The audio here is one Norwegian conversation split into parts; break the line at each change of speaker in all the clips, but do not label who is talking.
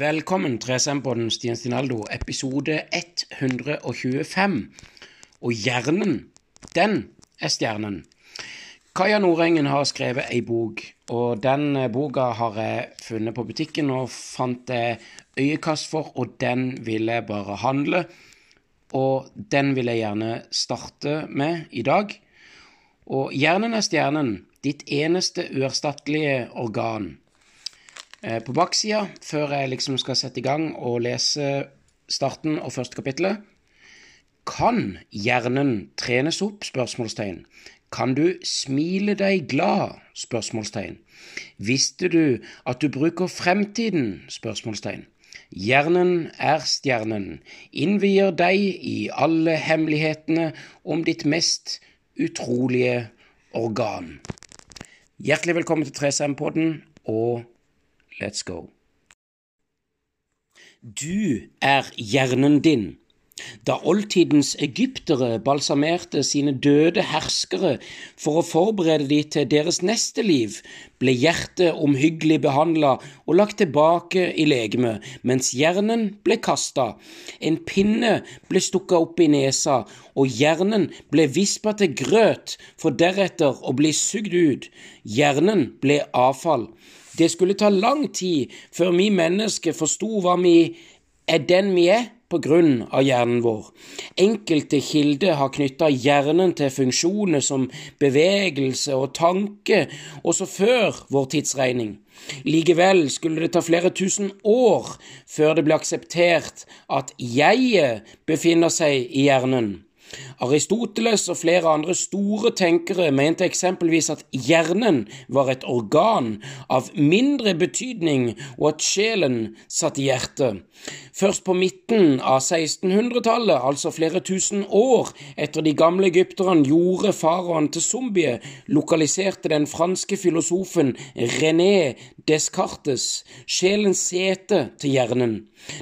Velkommen til 3SM-podden Stian Stinaldo, episode 125. Og hjernen, den er stjernen. Kaja Nordengen har skrevet ei bok, og den eh, boka har jeg funnet på butikken og fant øyekast for, og den vil jeg bare handle. Og den vil jeg gjerne starte med i dag. Og hjernen er stjernen, ditt eneste uerstattelige organ. Eh, på baksida, før jeg liksom skal sette i gang og lese starten og første kapittelet Kan hjernen trenes opp? spørsmålstegn. Kan du smile deg glad? spørsmålstegn. Visste du at du bruker fremtiden? spørsmålstegn. Hjernen er stjernen, innvier deg i alle hemmelighetene om ditt mest utrolige organ. Hjertelig velkommen til 3SM-podden, og let's go. Du er hjernen din. Da oldtidens egyptere balsamerte sine døde herskere for å forberede de til deres neste liv, ble hjertet omhyggelig behandla og lagt tilbake i legemet, mens hjernen ble kasta. En pinne ble stukka opp i nesa, og hjernen ble vispa til grøt, for deretter å bli sugd ut. Hjernen ble avfall. Det skulle ta lang tid før vi mennesker forsto hva vi er den vi er på grunn av hjernen vår. Enkelte kilder har knytta hjernen til funksjoner som bevegelse og tanke, også før vår tidsregning. Likevel skulle det ta flere tusen år før det ble akseptert at jeget befinner seg i hjernen. Aristoteles og flere andre store tenkere mente eksempelvis at hjernen var et organ av mindre betydning, og at sjelen satt i hjertet. Først på midten av 1600-tallet, altså flere tusen år etter de gamle egypterne gjorde faraoen til zombie, lokaliserte den franske filosofen René Descartes sjelens sete til hjernen.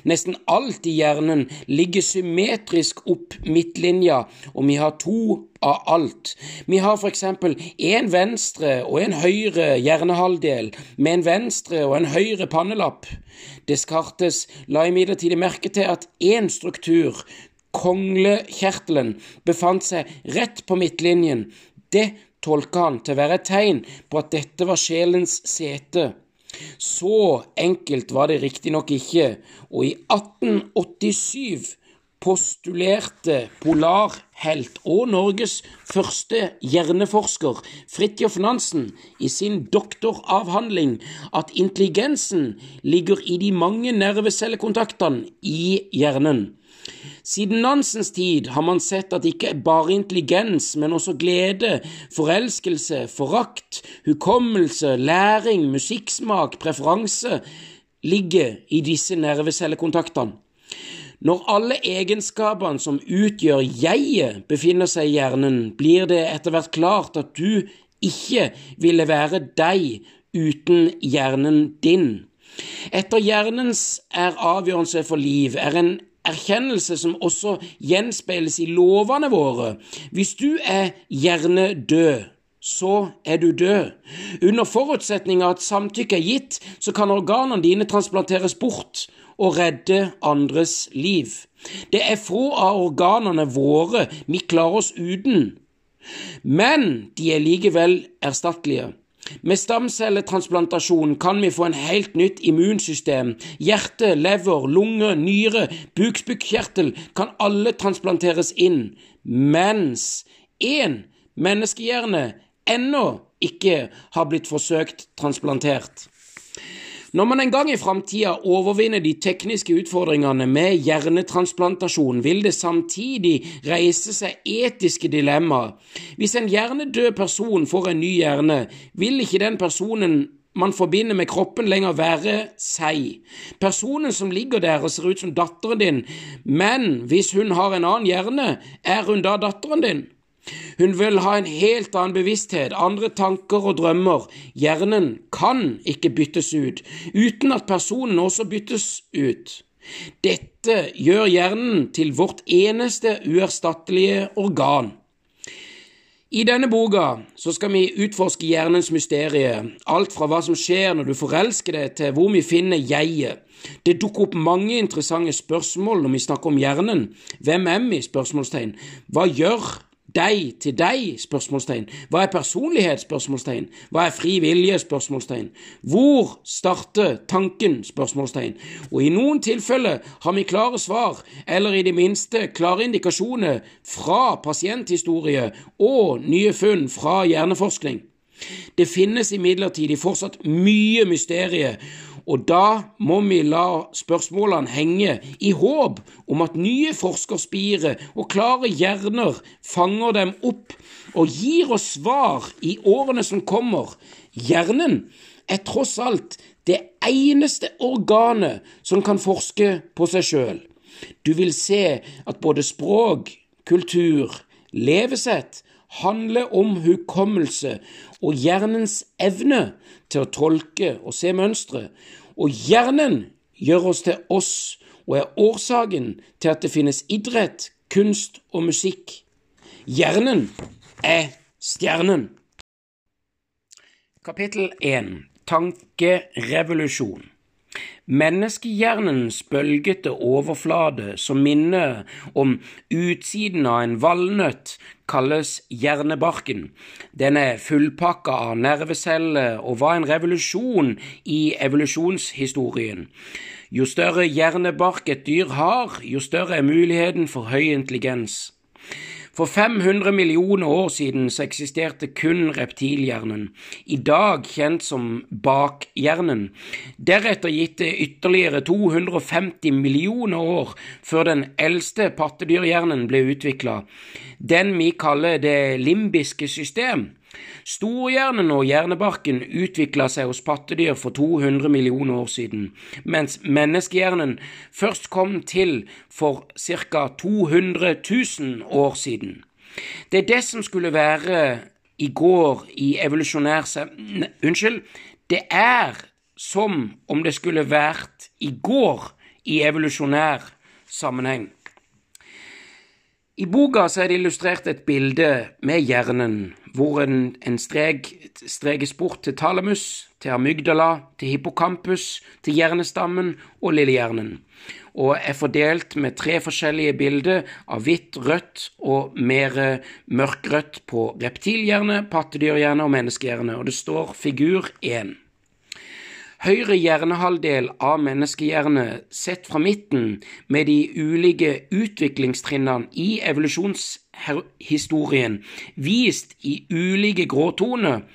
Nesten alt i hjernen ligger symmetrisk opp midtlinja, og vi har to av alt. Vi har for eksempel en venstre og en høyre hjernehalvdel, med en venstre og en høyre pannelapp. Descartes la imidlertid merke til at én struktur, konglekjertelen, befant seg rett på midtlinjen. Det tolka han til å være et tegn på at dette var sjelens sete. Så enkelt var det riktignok ikke, og i 1887 postulerte polarhelt og Norges første hjerneforsker Fridtjof Nansen i sin doktoravhandling at intelligensen ligger i de mange nervecellekontaktene i hjernen. Siden Nansens tid har man sett at ikke bare intelligens, men også glede, forelskelse, forakt, hukommelse, læring, musikksmak, preferanse ligger i disse nervecellekontaktene. Når alle egenskapene som utgjør jeget, befinner seg i hjernen, blir det etter hvert klart at du ikke ville være deg uten hjernen din. Etter hjernens er avgjørelse for liv er en erkjennelse som også gjenspeiles i lovene våre. Hvis du er hjernedød, så er du død. Under forutsetning av at samtykke er gitt, så kan organene dine transplanteres bort og redde andres liv. Det er få av organene våre vi klarer oss uten, men de er likevel erstattelige. Med stamcelletransplantasjon kan vi få en helt nytt immunsystem. Hjerte, lever, lunge, nyre, bukspyttkjertel kan alle transplanteres inn, mens én menneskehjerne ennå ikke har blitt forsøkt transplantert. Når man en gang i framtida overvinner de tekniske utfordringene med hjernetransplantasjon, vil det samtidig reise seg etiske dilemmaer. Hvis en hjernedød person får en ny hjerne, vil ikke den personen man forbinder med kroppen, lenger være seg. Personen som ligger der og ser ut som datteren din, men hvis hun har en annen hjerne, er hun da datteren din? Hun vil ha en helt annen bevissthet, andre tanker og drømmer. Hjernen kan ikke byttes ut, uten at personen også byttes ut. Dette gjør hjernen til vårt eneste uerstattelige organ. I denne boka skal vi utforske hjernens mysterie, alt fra hva som skjer når du forelsker deg, til hvor vi finner jeget. Det dukker opp mange interessante spørsmål når vi snakker om hjernen. Hvem er vi? spørsmålstegn. Hva gjør deg til deg? spørsmålstegn. Hva er personlighet? spørsmålstegn. Hva er fri vilje? spørsmålstegn. Hvor starter tanken? spørsmålstegn. Og i noen tilfeller har vi klare svar, eller i det minste klare indikasjoner fra pasienthistorie og nye funn fra hjerneforskning. Det finnes imidlertid fortsatt mye mysterie, og da må vi la spørsmålene henge i håp om at nye forskerspire og klare hjerner fanger dem opp og gir oss svar i årene som kommer. Hjernen er tross alt det eneste organet som kan forske på seg sjøl. Du vil se at både språk, kultur, levesett handler om hukommelse og hjernens evne til å tolke og se mønstre, og hjernen gjør oss til oss og er årsaken til at det finnes idrett, kunst og musikk. Hjernen er stjernen. Kapittel 1 Tankerevolusjon Menneskehjernens bølgete overflate som minner om utsiden av en valnøtt, kalles hjernebarken. Den er fullpakka av nerveceller og var en revolusjon i evolusjonshistorien. Jo større hjernebark et dyr har, jo større er muligheten for høy intelligens. For 500 millioner år siden så eksisterte kun reptilhjernen, i dag kjent som bakhjernen. Deretter gitt det ytterligere 250 millioner år før den eldste pattedyrhjernen ble utvikla, den vi kaller det limbiske system. Storhjernen og hjernebarken utvikla seg hos pattedyr for 200 millioner år siden, mens menneskehjernen først kom til for ca. 200 000 år siden. Det er det som skulle være i går i evolusjonær Unnskyld, det er som om det skulle vært i går i evolusjonær sammenheng. I boka er det illustrert et bilde med hjernen, hvor en, en strek strekes bort til talamus, til amygdala, til hippocampus, til hjernestammen og lillehjernen, og er fordelt med tre forskjellige bilder av hvitt, rødt og mer mørkrødt på reptilhjerne, pattedyrhjerne og menneskehjerne, og det står figur 1. Høyre hjernehalvdel av menneskehjerne sett fra midten, med de ulike utviklingstrinnene i evolusjonshistorien, vist i ulike gråtoner.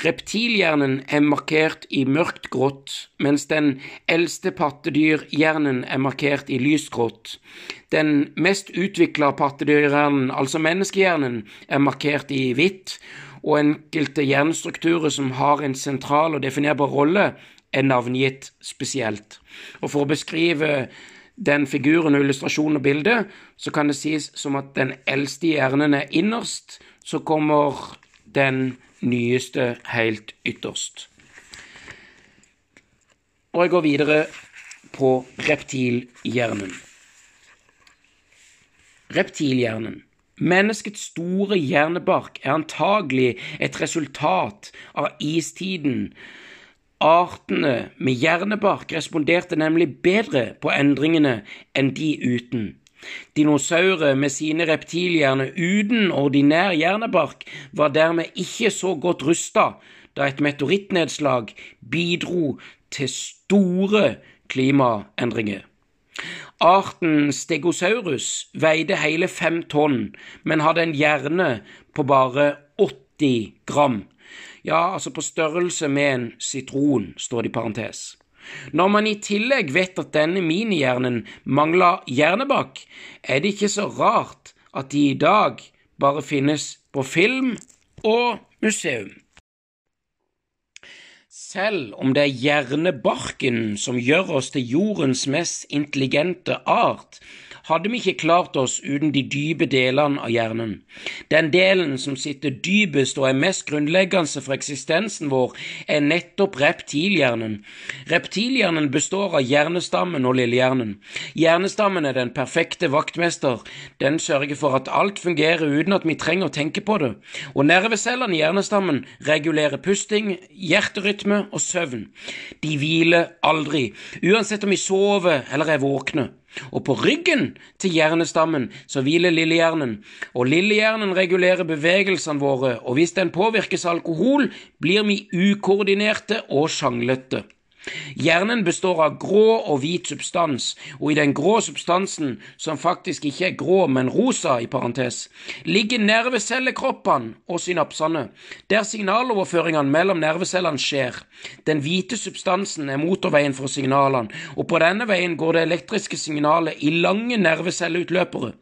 Reptilhjernen er markert i mørkt grått, mens den eldste pattedyrhjernen er markert i lyst grått. Den mest utvikla pattedyrhjernen, altså menneskehjernen, er markert i hvitt og enkelte hjernestrukturer som har en sentral og definerbar rolle, er navngitt spesielt. Og For å beskrive den figuren og illustrasjonen og bildet, så kan det sies som at den eldste hjernen er innerst, så kommer den nyeste helt ytterst. Og jeg går videre på reptilhjernen. Reptilhjernen. Menneskets store hjernebark er antagelig et resultat av istiden. Artene med hjernebark responderte nemlig bedre på endringene enn de uten. Dinosaurer med sine reptilhjerner uten ordinær hjernebark var dermed ikke så godt rusta da et meteorittnedslag bidro til store klimaendringer. Arten Stegosaurus veide hele fem tonn, men hadde en hjerne på bare 80 gram. Ja, altså på størrelse med en sitron, står det i parentes. Når man i tillegg vet at denne minihjernen mangla hjernebakk, er det ikke så rart at de i dag bare finnes på film og museum. Selv om det er hjernebarken som gjør oss til jordens mest intelligente art, hadde vi ikke klart oss uten de dype delene av hjernen. Den delen som sitter dypest og er mest grunnleggende for eksistensen vår, er nettopp reptilhjernen. Reptilhjernen består av hjernestammen og lillehjernen. Hjernestammen er den perfekte vaktmester. Den sørger for at alt fungerer uten at vi trenger å tenke på det. Og nervecellene i hjernestammen regulerer pusting, hjerterytme og søvn. De hviler aldri, uansett om vi sover eller er våkne. Og på ryggen til hjernestammen så hviler lillehjernen, og lillehjernen regulerer bevegelsene våre, og hvis den påvirkes av alkohol, blir vi ukoordinerte og sjanglete. Hjernen består av grå og hvit substans, og i den grå substansen, som faktisk ikke er grå, men rosa, i parentes, ligger nervecellekroppene og synapsene, der signaloverføringene mellom nervecellene skjer. Den hvite substansen er motorveien for signalene, og på denne veien går det elektriske signalet i lange nervecelleutløpere.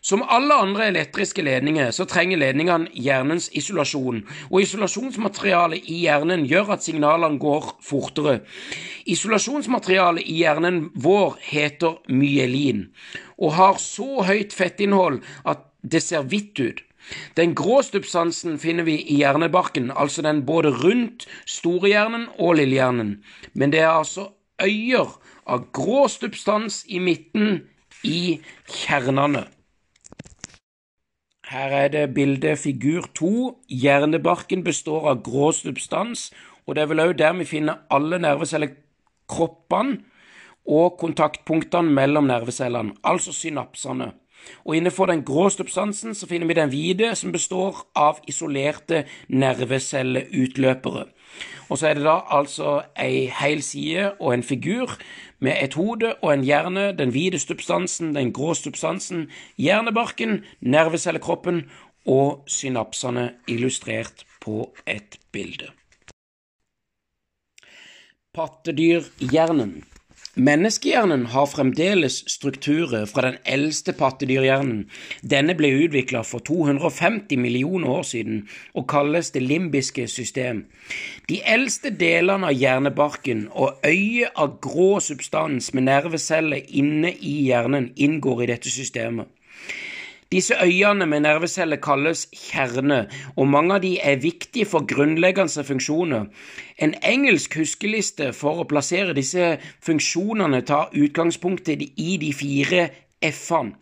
Som alle andre elektriske ledninger så trenger ledningene hjernens isolasjon, og isolasjonsmaterialet i hjernen gjør at signalene går fortere. Isolasjonsmaterialet i hjernen vår heter myelin, og har så høyt fettinnhold at det ser hvitt ut. Den grå substansen finner vi i hjernebarken, altså den både rundt storehjernen og lillehjernen, men det er altså øyer av grå substans i midten i kjernene. Her er det bilde figur to. Hjernebarken består av grå substans, og det er vel òg der vi finner alle nervecellekroppene og kontaktpunktene mellom nervecellene, altså synapsene. Og innenfor den grå substansen så finner vi den hvite, som består av isolerte nervecelleutløpere. Og så er det da altså ei hel side og en figur med et hode og en hjerne, den hvite substansen, den grå substansen, hjernebarken, nervecellekroppen og synapsene illustrert på et bilde. Pattedyrhjernen. Menneskehjernen har fremdeles strukturer fra den eldste pattedyrhjernen. Denne ble utvikla for 250 millioner år siden og kalles det limbiske system. De eldste delene av hjernebarken og øyet av grå substans med nerveceller inne i hjernen inngår i dette systemet. Disse øyene med nerveceller kalles kjerne, og mange av de er viktige for grunnleggende funksjoner. En engelsk huskeliste for å plassere disse funksjonene tar utgangspunktet i de fire F-ene.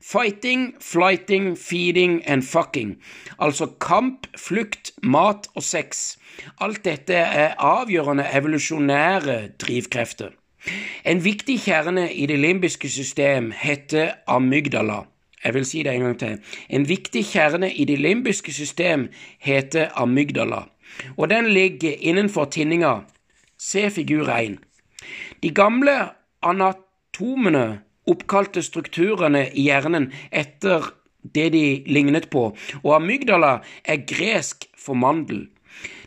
Fighting, flighting, feeding and fucking. Altså kamp, flukt, mat og sex. Alt dette er avgjørende evolusjonære drivkrefter. En viktig kjerne i det limbiske system heter amygdala. Jeg vil si det en gang til. En viktig kjerne i det limbiske system heter amygdala, og den ligger innenfor tinninga. Se figur 1. De gamle anatomene oppkalte strukturene i hjernen etter det de lignet på, og amygdala er gresk for mandel.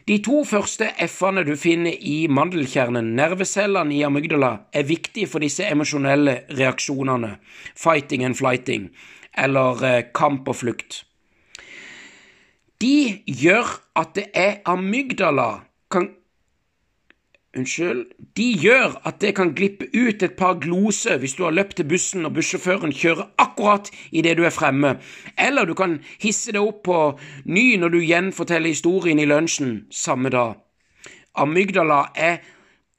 De to første F-ene du finner i mandelkjernen, nervecellene i amygdala, er viktige for disse emosjonelle reaksjonene, fighting and flighting, eller eh, kamp og flukt. De gjør at det er amygdala kan Unnskyld. De gjør at det kan glippe ut et par gloser hvis du har løpt til bussen og bussjåføren kjører akkurat idet du er fremme, eller du kan hisse det opp på ny når du gjenforteller historien i lunsjen samme dag. Amygdala er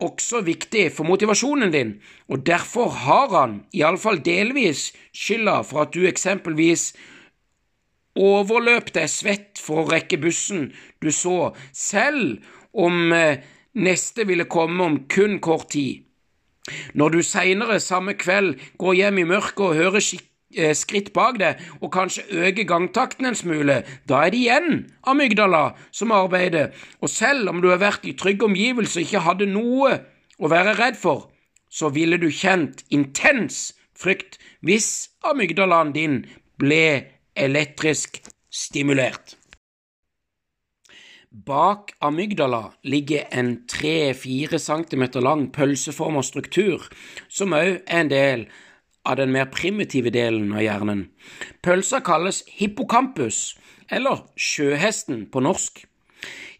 også viktig for motivasjonen din, og derfor har han, iallfall delvis, skylda for at du eksempelvis overløp deg svett for å rekke bussen du så, selv om eh, neste ville komme om kun kort tid. Når du seinere samme kveld går hjem i mørket og hører skikk Eh, skritt bak det, og kanskje øke gangtakten en smule, da er det igjen amygdala som arbeider, og selv om du har vært i trygge omgivelser og ikke hadde noe å være redd for, så ville du kjent intens frykt hvis amygdalaen din ble elektrisk stimulert. Bak amygdala ligger en 3-4 cm lang pølseforma struktur, som òg er en del av den mer primitive delen av hjernen. Pølsa kalles hippocampus, eller sjøhesten på norsk.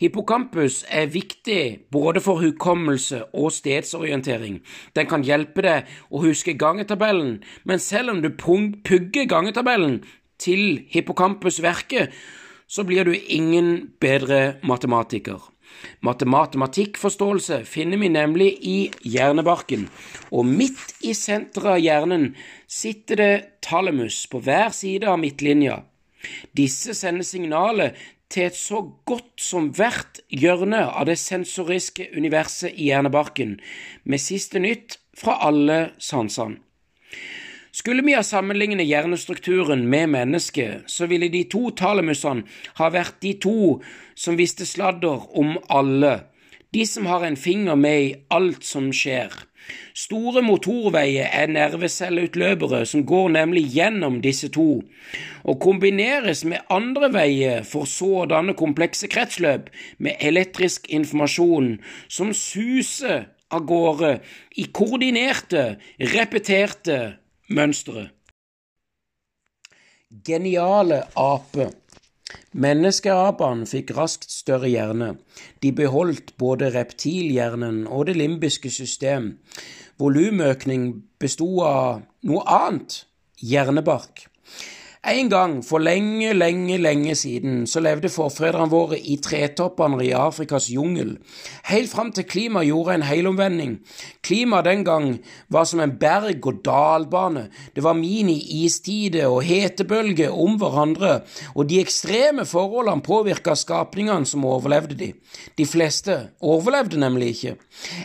Hippocampus er viktig både for hukommelse og stedsorientering. Den kan hjelpe deg å huske gangetabellen, men selv om du pugger gangetabellen til hippocampusverket, så blir du ingen bedre matematiker. Matematikkforståelse finner vi nemlig i hjernebarken, og midt i senteret av hjernen sitter det talamus på hver side av midtlinja. Disse sender signalet til et så godt som hvert hjørne av det sensoriske universet i hjernebarken, med siste nytt fra alle sansene. Skulle vi ha sammenlignet hjernestrukturen med mennesket, så ville de to talemusene ha vært de to som visste sladder om alle, de som har en finger med i alt som skjer. Store motorveier er nervecelleutløpere som går nemlig gjennom disse to, og kombineres med andre veier for så å danne komplekse kretsløp med elektrisk informasjon som suser av gårde i koordinerte, repeterte mønstre. Geniale ape. Menneskeapene fikk raskt større hjerne. De beholdt både reptilhjernen og det limbiske system. Volumøkning bestod av noe annet hjernebark. En gang for lenge, lenge, lenge siden så levde forfedrene våre i tretoppene i Afrikas jungel, helt fram til klimaet gjorde en helomvending. Klimaet den gang var som en berg- og dalbane. Det var mini-istider og hetebølger om hverandre, og de ekstreme forholdene påvirka skapningene som overlevde de. De fleste overlevde nemlig ikke.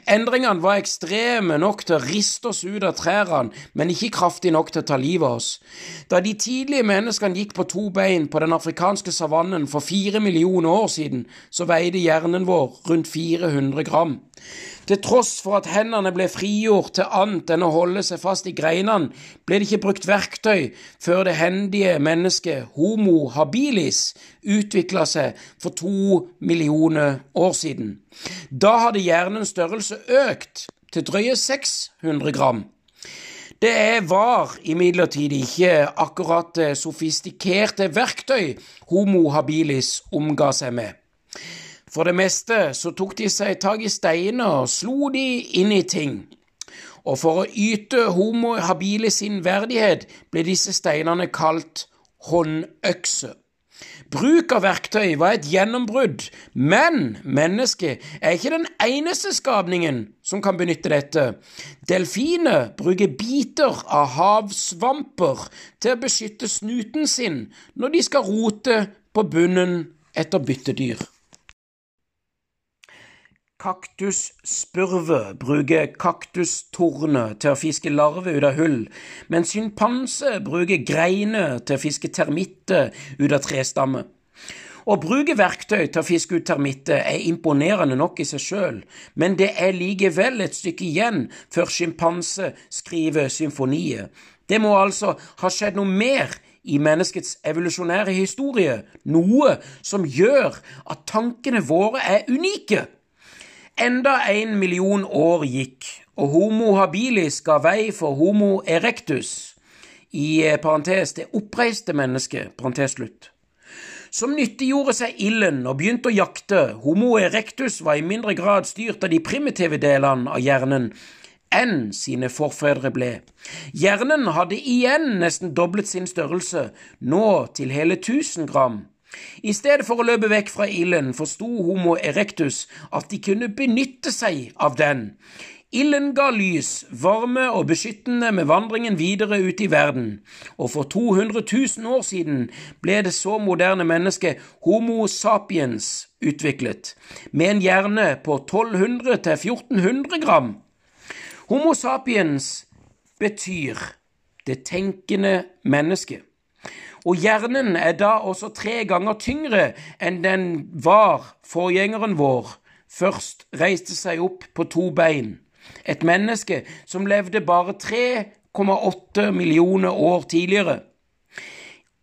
Endringene var ekstreme nok til å riste oss ut av trærne, men ikke kraftig nok til å ta livet av oss. Da de tidlige menneskene gikk på to bein på den afrikanske savannen for fire millioner år siden, så veide hjernen vår rundt 400 gram. Til tross for at hendene ble frigjort til annet enn å holde seg fast i greinene, ble det ikke brukt verktøy før det hendige mennesket Homo habilis utvikla seg for to millioner år siden. Da hadde hjernens størrelse økt til drøye 600 gram. Det var imidlertid ikke akkurat sofistikerte verktøy Homo habilis omga seg med. For det meste så tok de seg tak i steiner og slo de inn i ting. Og for å yte Homo habilis sin verdighet ble disse steinene kalt håndøkser. Bruk av verktøy var et gjennombrudd, men mennesket er ikke den eneste skapningen som kan benytte dette. Delfiner bruker biter av havsvamper til å beskytte snuten sin når de skal rote på bunnen etter byttedyr. Kaktusspurve bruker kaktustornet til å fiske larver ut av hull, mens sjimpanse bruker greiner til å fiske termitter ut av trestammer. Å bruke verktøy til å fiske ut termitter er imponerende nok i seg sjøl, men det er likevel et stykke igjen før sjimpanse skriver symfonier. Det må altså ha skjedd noe mer i menneskets evolusjonære historie, noe som gjør at tankene våre er unike. Enda en million år gikk, og Homo habilis ga vei for Homo erectus, i eh, parentes det oppreiste mennesket, parentes slutt. Som nyttiggjorde seg ilden og begynte å jakte, Homo erectus var i mindre grad styrt av de primitive delene av hjernen enn sine forfedre ble. Hjernen hadde igjen nesten doblet sin størrelse, nå til hele 1000 gram. I stedet for å løpe vekk fra ilden forsto Homo erectus at de kunne benytte seg av den. Ilden ga lys, varme og beskyttende med vandringen videre ut i verden, og for 200 000 år siden ble det så moderne mennesket Homo sapiens utviklet, med en hjerne på 1200 til 1400 gram. Homo sapiens betyr det tenkende mennesket og hjernen er da også tre ganger tyngre enn den var forgjengeren vår først reiste seg opp på to bein. Et menneske som levde bare 3,8 millioner år tidligere.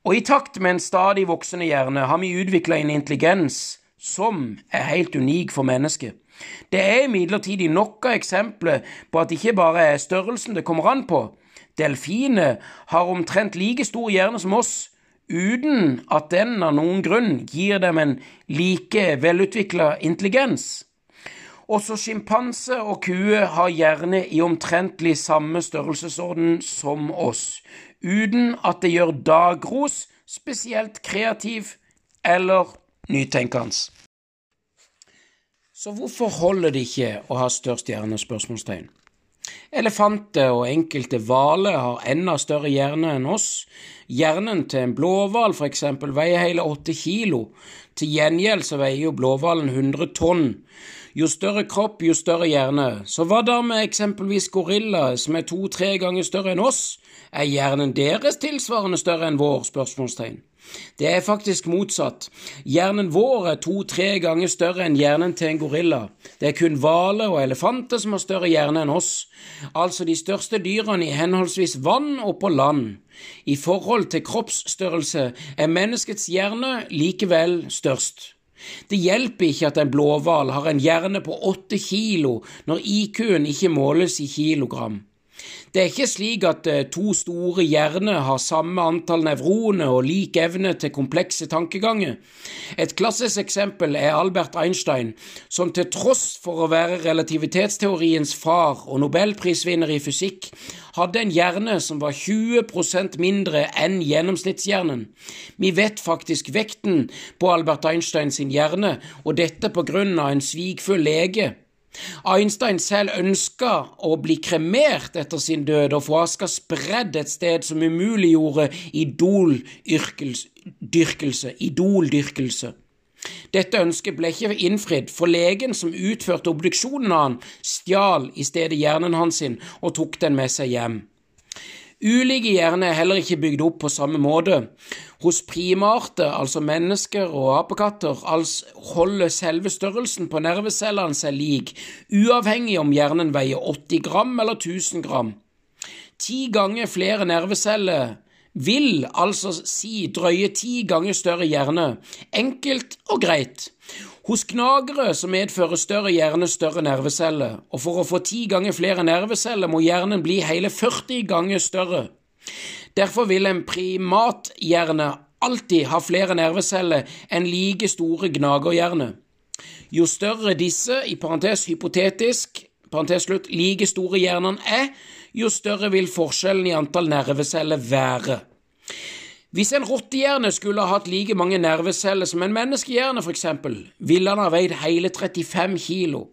Og i takt med en stadig voksende hjerne har vi utvikla en intelligens som er helt unik for mennesket. Det er imidlertid nok av eksempler på at det ikke bare er størrelsen det kommer an på, Delfiner har omtrent like stor hjerne som oss, uten at den av noen grunn gir dem en like velutvikla intelligens. Også sjimpanse og kue har hjerne i omtrentlig samme størrelsesorden som oss, uten at det gjør Dagros spesielt kreativ eller nytenkende. Så hvorfor holder det ikke å ha størst hjerne? spørsmålstegn. Elefanter og enkelte hvaler har enda større hjerne enn oss. Hjernen til en blåhval f.eks. veier hele åtte kilo. Til gjengjeld så veier jo blåhvalen 100 tonn. Jo større kropp, jo større hjerne. Så hva da med eksempelvis gorillaer, som er to–tre ganger større enn oss? Er hjernen deres tilsvarende større enn vår? spørsmålstegn. Det er faktisk motsatt. Hjernen vår er to–tre ganger større enn hjernen til en gorilla. Det er kun hvaler og elefanter som har større hjerne enn oss, altså de største dyrene i henholdsvis vann og på land. I forhold til kroppsstørrelse er menneskets hjerne likevel størst. Det hjelper ikke at en blåhval har en hjerne på åtte kilo når IQ-en ikke måles i kilogram. Det er ikke slik at eh, to store hjerner har samme antall nevroner og lik evne til komplekse tankeganger. Et klassisk eksempel er Albert Einstein, som til tross for å være relativitetsteoriens far og nobelprisvinner i fysikk, hadde en hjerne som var 20% mindre enn gjennomsnittshjernen. Vi vet faktisk vekten på Albert Einstein sin hjerne, og dette på grunn av en svigfull lege. Einstein selv ønska å bli kremert etter sin død og få aska spredd et sted som umuliggjorde idoldyrkelse. Idoldyrkelse. Dette ønsket ble ikke innfridd, for legen som utførte obduksjonen av han, stjal i stedet hjernen hans sin og tok den med seg hjem. Ulike hjerner er heller ikke bygd opp på samme måte. Hos primarter, altså mennesker og apekatter, holder selve størrelsen på nervecellene seg lik, uavhengig om hjernen veier 80 gram eller 1000 gram. Ti ganger flere nerveceller vil altså si drøye ti ganger større hjerne. Enkelt og greit. Hos gnagere så medfører større hjerne større nerveceller, og for å få ti ganger flere nerveceller må hjernen bli hele 40 ganger større. Derfor vil en primathjerne alltid ha flere nerveceller enn like store gnagerhjerne. Jo større disse, i parentes hypotetisk, parentes slutt, like store hjernene er, jo større vil forskjellen i antall nerveceller være. Hvis en rottehjerne skulle ha hatt like mange nerveceller som en menneskehjerne, f.eks., ville han ha veid hele 35 kilo.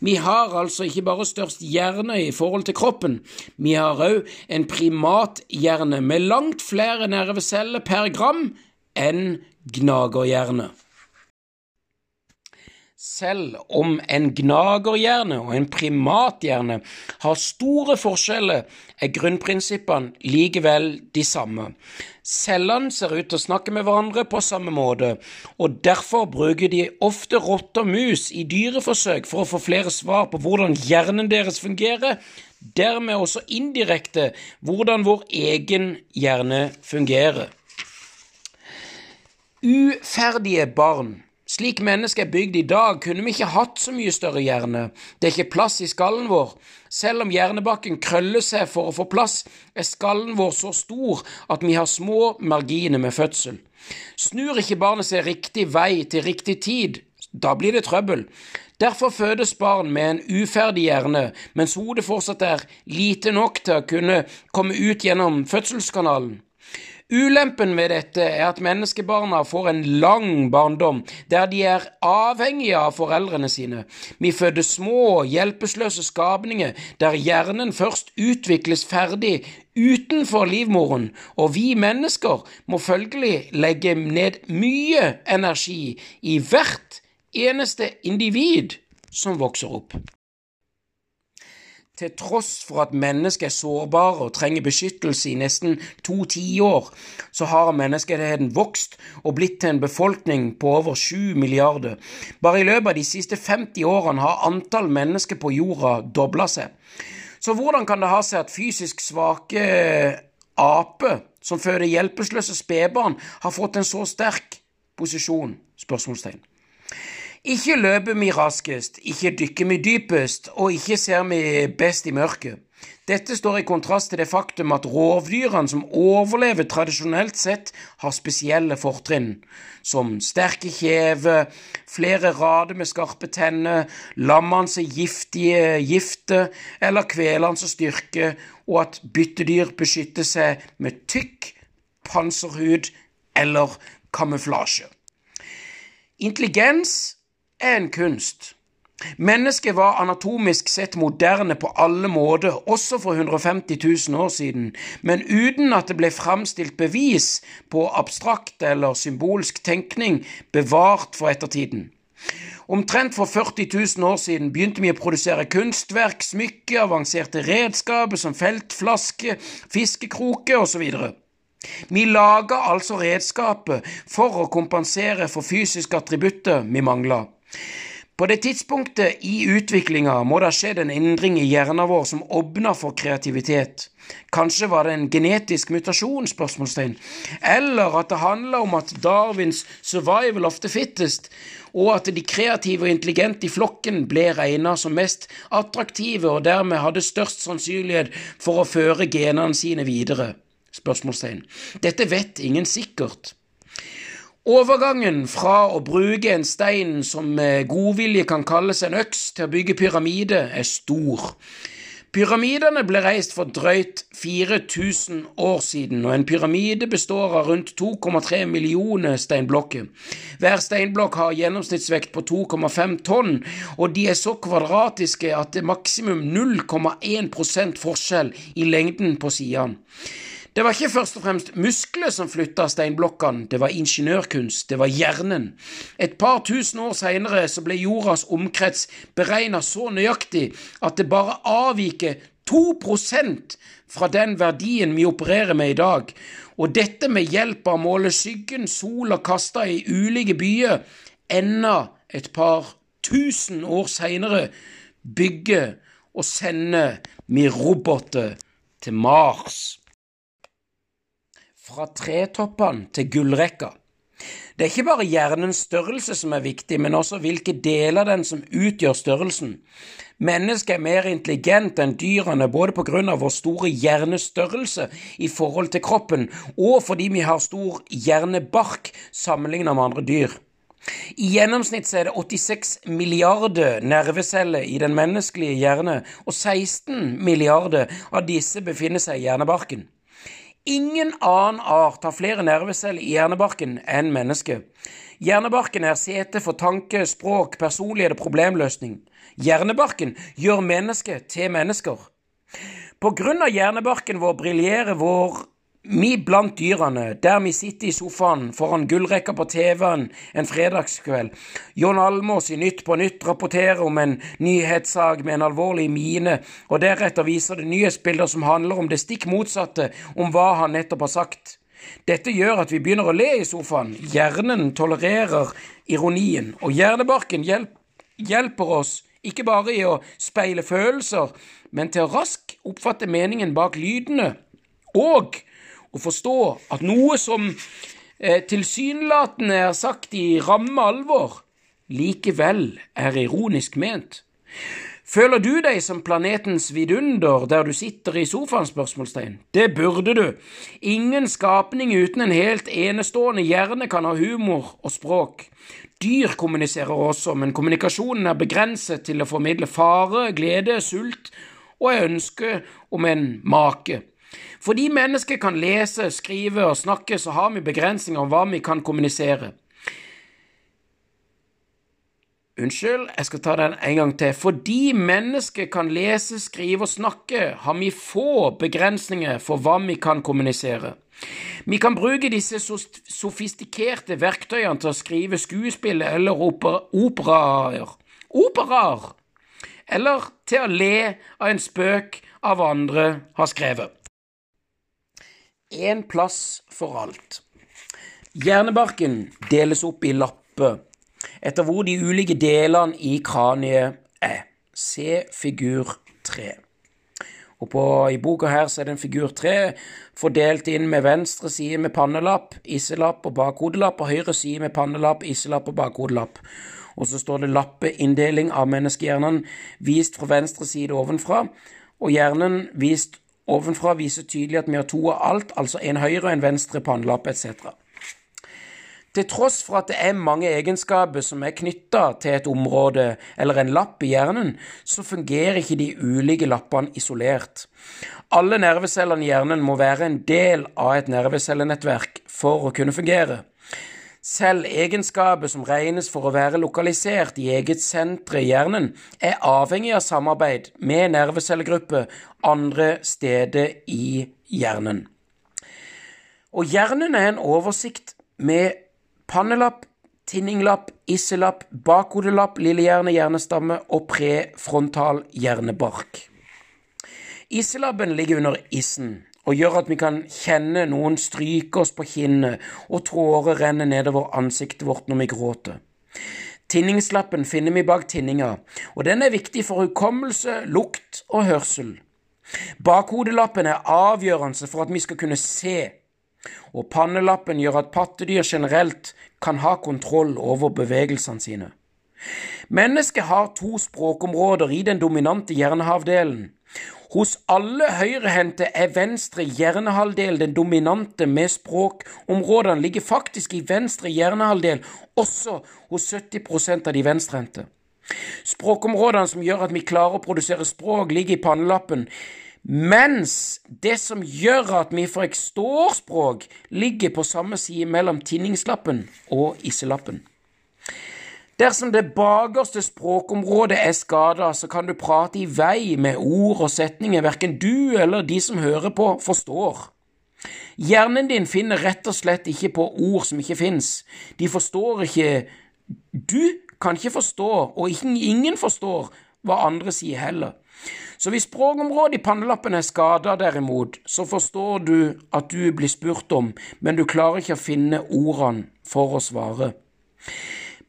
Vi har altså ikke bare størst hjerne i forhold til kroppen, vi har òg en primathjerne med langt flere nerveceller per gram enn gnagerhjerne. Selv om en gnagerhjerne og en primathjerne har store forskjeller, er grunnprinsippene likevel de samme. Cellene ser ut til å snakke med hverandre på samme måte, og derfor bruker de ofte rotter og mus i dyreforsøk for å få flere svar på hvordan hjernen deres fungerer, dermed også indirekte hvordan vår egen hjerne fungerer. Uferdige barn slik mennesket er bygd i dag, kunne vi ikke hatt så mye større hjerne. Det er ikke plass i skallen vår. Selv om hjernebakken krøller seg for å få plass, er skallen vår så stor at vi har små marginer med fødsel. Snur ikke barnet seg riktig vei til riktig tid, da blir det trøbbel. Derfor fødes barn med en uferdig hjerne, mens hodet fortsatt er lite nok til å kunne komme ut gjennom fødselskanalen. Ulempen ved dette er at menneskebarna får en lang barndom der de er avhengige av foreldrene sine. Vi føder små, hjelpeløse skapninger der hjernen først utvikles ferdig utenfor livmoren, og vi mennesker må følgelig legge ned mye energi i hvert eneste individ som vokser opp. Til tross for at mennesket er sårbare og trenger beskyttelse i nesten to tiår, så har menneskeheten vokst og blitt til en befolkning på over sju milliarder. Bare i løpet av de siste 50 årene har antall mennesker på jorda dobla seg. Så hvordan kan det ha seg at fysisk svake aper som føder hjelpeløse spedbarn, har fått en så sterk posisjon? Spørsmålstegn. Ikke løper vi raskest, ikke dykker vi dypest, og ikke ser vi best i mørket. Dette står i kontrast til det faktum at rovdyrene som overlever tradisjonelt sett, har spesielle fortrinn, som sterke kjeve, flere rader med skarpe tenner, lammene som giftige gifter eller kvelene som styrke, og at byttedyr beskytter seg med tykk panserhud eller kamuflasje. Intelligens en kunst. Mennesket var anatomisk sett moderne på alle måter, også for 150 000 år siden, men uten at det ble framstilt bevis på abstrakt eller symbolsk tenkning bevart for ettertiden. Omtrent for 40 000 år siden begynte vi å produsere kunstverk, smykker, avanserte redskaper som feltflaske, fiskekroke osv. Vi laga altså redskapet for å kompensere for fysiske attributter vi mangla. På det tidspunktet i utviklinga må det ha skjedd en endring i hjernen vår som åpna for kreativitet. Kanskje var det en genetisk mutasjon? spørsmålstegn. Eller at det handla om at Darwins 'survival of the fittest' og at de kreative og intelligente i flokken ble regna som mest attraktive og dermed hadde størst sannsynlighet for å føre genene sine videre? Spørsmålstegn. Dette vet ingen sikkert. Overgangen fra å bruke en stein som med godvilje kan kalles en øks, til å bygge pyramide, er stor. Pyramidene ble reist for drøyt 4000 år siden, og en pyramide består av rundt 2,3 millioner steinblokker. Hver steinblokk har gjennomsnittsvekt på 2,5 tonn, og de er så kvadratiske at det er maksimum 0,1% forskjell i lengden på sidene. Det var ikke først og fremst muskler som flytta steinblokkene, det var ingeniørkunst, det var hjernen. Et par tusen år seinere ble jordas omkrets beregna så nøyaktig at det bare avviker 2% fra den verdien vi opererer med i dag, og dette med hjelp av å måle skyggen sola kasta i ulike byer, enda et par tusen år seinere bygger og sender vi roboter til Mars fra tretoppene til gullrekka. Det er ikke bare hjernens størrelse som er viktig, men også hvilke deler den som utgjør størrelsen. Mennesket er mer intelligent enn dyrene både på grunn av vår store hjernestørrelse i forhold til kroppen, og fordi vi har stor hjernebark sammenlignet med andre dyr. I gjennomsnitt er det 86 milliarder nerveceller i den menneskelige hjerne, og 16 milliarder av disse befinner seg i hjernebarken. Ingen annen art har flere nerveceller i hjernebarken enn mennesket. Hjernebarken er sete for tanke, språk, personlighet og problemløsning. Hjernebarken gjør mennesket til mennesker. På grunn av hjernebarken vår briljerer vår vi blant dyrene, der vi sitter i sofaen foran gullrekka på TV-en en fredagskveld. John Almås i Nytt på Nytt rapporterer om en nyhetssak med en alvorlig mine, og deretter viser det nyhetsbilder som handler om det stikk motsatte, om hva han nettopp har sagt. Dette gjør at vi begynner å le i sofaen. Hjernen tolererer ironien, og hjernebarken hjelp, hjelper oss ikke bare i å speile følelser, men til å raskt oppfatte meningen bak lydene. Og å forstå at noe som eh, tilsynelatende er sagt i ramme alvor, likevel er ironisk ment. Føler du deg som planetens vidunder der du sitter i sofaen? spørsmålstegn? Det burde du. Ingen skapning uten en helt enestående hjerne kan ha humor og språk. Dyr kommuniserer også, men kommunikasjonen er begrenset til å formidle fare, glede, sult og ønske om en make. Fordi mennesker kan lese, skrive og snakke, så har vi begrensninger om hva vi kan kommunisere. Unnskyld, jeg skal ta den en gang til. Fordi mennesker kan lese, skrive og snakke, har vi få begrensninger for hva vi kan kommunisere. Vi kan bruke disse sofistikerte verktøyene til å skrive skuespill eller operaer. Operaer! Eller til å le av en spøk av andre har skrevet. Én plass for alt. Hjernebarken deles opp i lapper etter hvor de ulike delene i kraniet er. Se figur 3. Og på, I boka her så er det en figur 3 fordelt inn med venstre side med pannelapp, isselapp og bakhodelapp, og høyre side med pannelapp, isselapp og bakhodelapp. Og så står det lappeinndeling av menneskehjernen vist fra venstre side ovenfra, og hjernen vist ovenfra viser tydelig at vi har to av alt, altså en høyre og en venstre pannelapp etc. Til tross for at det er mange egenskaper som er knytta til et område eller en lapp i hjernen, så fungerer ikke de ulike lappene isolert. Alle nervecellene i hjernen må være en del av et nervecellenettverk for å kunne fungere. Selv egenskaper som regnes for å være lokalisert i eget senter i hjernen, er avhengig av samarbeid med nervecellegrupper andre steder i hjernen. Og hjernen er en oversikt med pannelapp, tinninglapp, isselapp, bakhodelapp, lillehjerne, hjernestamme og prefrontal hjernebark. Isselappen ligger under issen og gjør at vi kan kjenne noen stryke oss på kinnet og tårer renner nedover ansiktet vårt når vi gråter. Tinningslappen finner vi bak tinninga, og den er viktig for hukommelse, lukt og hørsel. Bakhodelappen er avgjørende for at vi skal kunne se og pannelappen gjør at pattedyr generelt kan ha kontroll over bevegelsene sine. Mennesket har to språkområder i den dominante hjernehavdelen. Hos alle høyrehendte er venstre hjernehalvdel den dominante med språkområdene ligger faktisk i venstre hjernehalvdel, også hos 70% av de venstrehendte. Språkområdene som gjør at vi klarer å produsere språk, ligger i pannelappen, mens det som gjør at vi forstår språk, ligger på samme side mellom tinningslappen og isselappen. Dersom det bakerste språkområdet er skada, så kan du prate i vei med ord og setninger verken du eller de som hører på, forstår. Hjernen din finner rett og slett ikke på ord som ikke fins. De forstår ikke Du kan ikke forstå, og ingen forstår, hva andre sier heller. Så hvis språkområdet i pannelappen er skada, derimot, så forstår du at du blir spurt om, men du klarer ikke å finne ordene for å svare.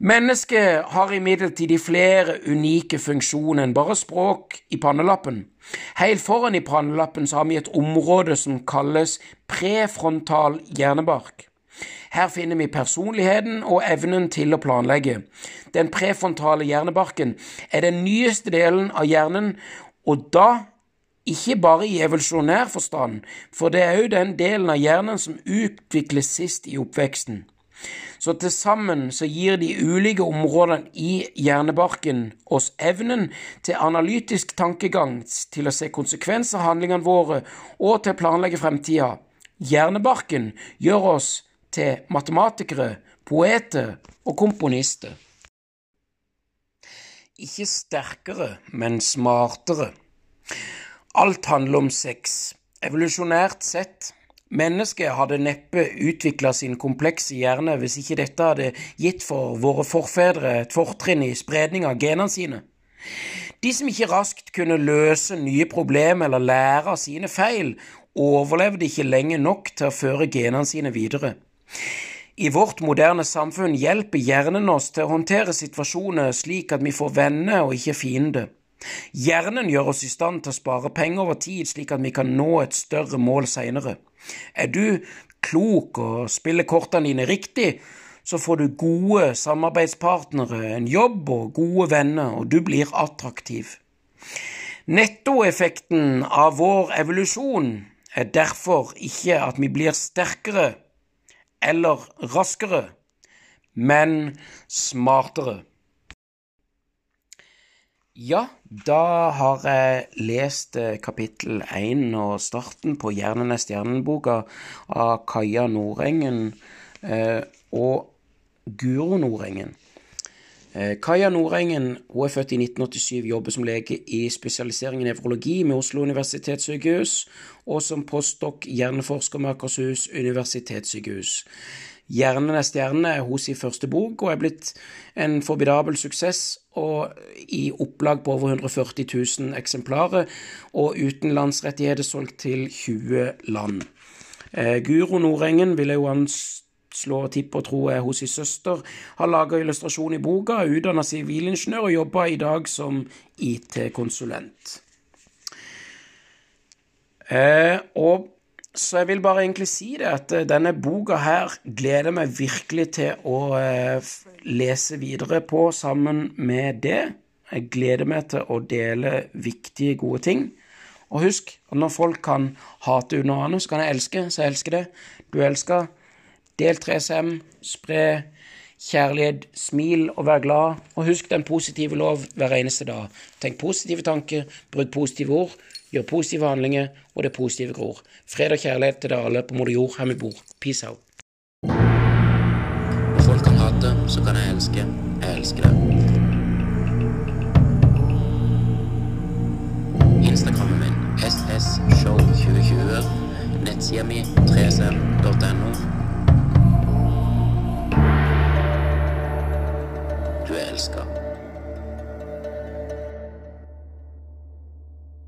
Mennesket har imidlertid flere unike funksjoner enn bare språk i pannelappen. Helt foran i pannelappen har vi et område som kalles prefrontal hjernebark. Her finner vi personligheten og evnen til å planlegge. Den prefrontale hjernebarken er den nyeste delen av hjernen, og da ikke bare i evolusjonær forstand, for det er òg den delen av hjernen som utvikles sist i oppveksten. Så til sammen så gir de ulike områdene i hjernebarken oss evnen til analytisk tankegang, til å se konsekvenser av handlingene våre og til å planlegge fremtida. Hjernebarken gjør oss til matematikere, poeter og komponister. Ikke sterkere, men smartere. Alt handler om sex. Evolusjonært sett. Mennesket hadde neppe utvikla sin komplekse hjerne hvis ikke dette hadde gitt for våre forfedre et fortrinn i spredning av genene sine. De som ikke raskt kunne løse nye problemer eller lære av sine feil, overlevde ikke lenge nok til å føre genene sine videre. I vårt moderne samfunn hjelper hjernen oss til å håndtere situasjoner slik at vi får venner og ikke fiender. Hjernen gjør oss i stand til å spare penger over tid, slik at vi kan nå et større mål seinere. Er du klok og spiller kortene dine riktig, så får du gode samarbeidspartnere, en jobb og gode venner, og du blir attraktiv. Nettoeffekten av vår evolusjon er derfor ikke at vi blir sterkere, eller raskere, men smartere. Ja, da har jeg lest eh, kapittel én og starten på Hjernen er stjernen-boka av Kaja Nordengen eh, og Guro Nordengen. Eh, Kaja Nordengen hun er født i 1987, jobber som lege i spesialisering i nevrologi med Oslo universitetssykehus, og som postdok hjerneforsker med Akershus universitetssykehus. Hjernen er stjerne er hennes første bok, og er blitt en formidabel suksess, og i opplag på over 140 000 eksemplarer, og utenlandsrettigheter solgt til 20 land. Eh, Guro Nordengen vil jo anslå og tippe og tro er hos sin søster, har laga illustrasjon i boka, er utdanna sivilingeniør og jobber i dag som IT-konsulent. Eh, og så jeg vil bare egentlig si det, at eh, denne boka her gleder meg virkelig til å eh, lese videre på sammen med det. Jeg gleder meg til å dele viktige, gode ting. Og husk når folk kan hate under annet, så kan jeg elske, så jeg elsker det. Du elsker. Del 3SM, spre kjærlighet, smil og vær glad. Og husk den positive lov hver eneste dag. Tenk positive tanker, bruk positive ord, gjør positive handlinger, og det positive gror. Fred og kjærlighet til dere alle på moder jord, her vi bor. Peace out. Folk kan hate, så kan jeg elske. Jeg elsker det. Instagrammen min ssshow2020. Nettsida mi 3sm.no. Du er elska.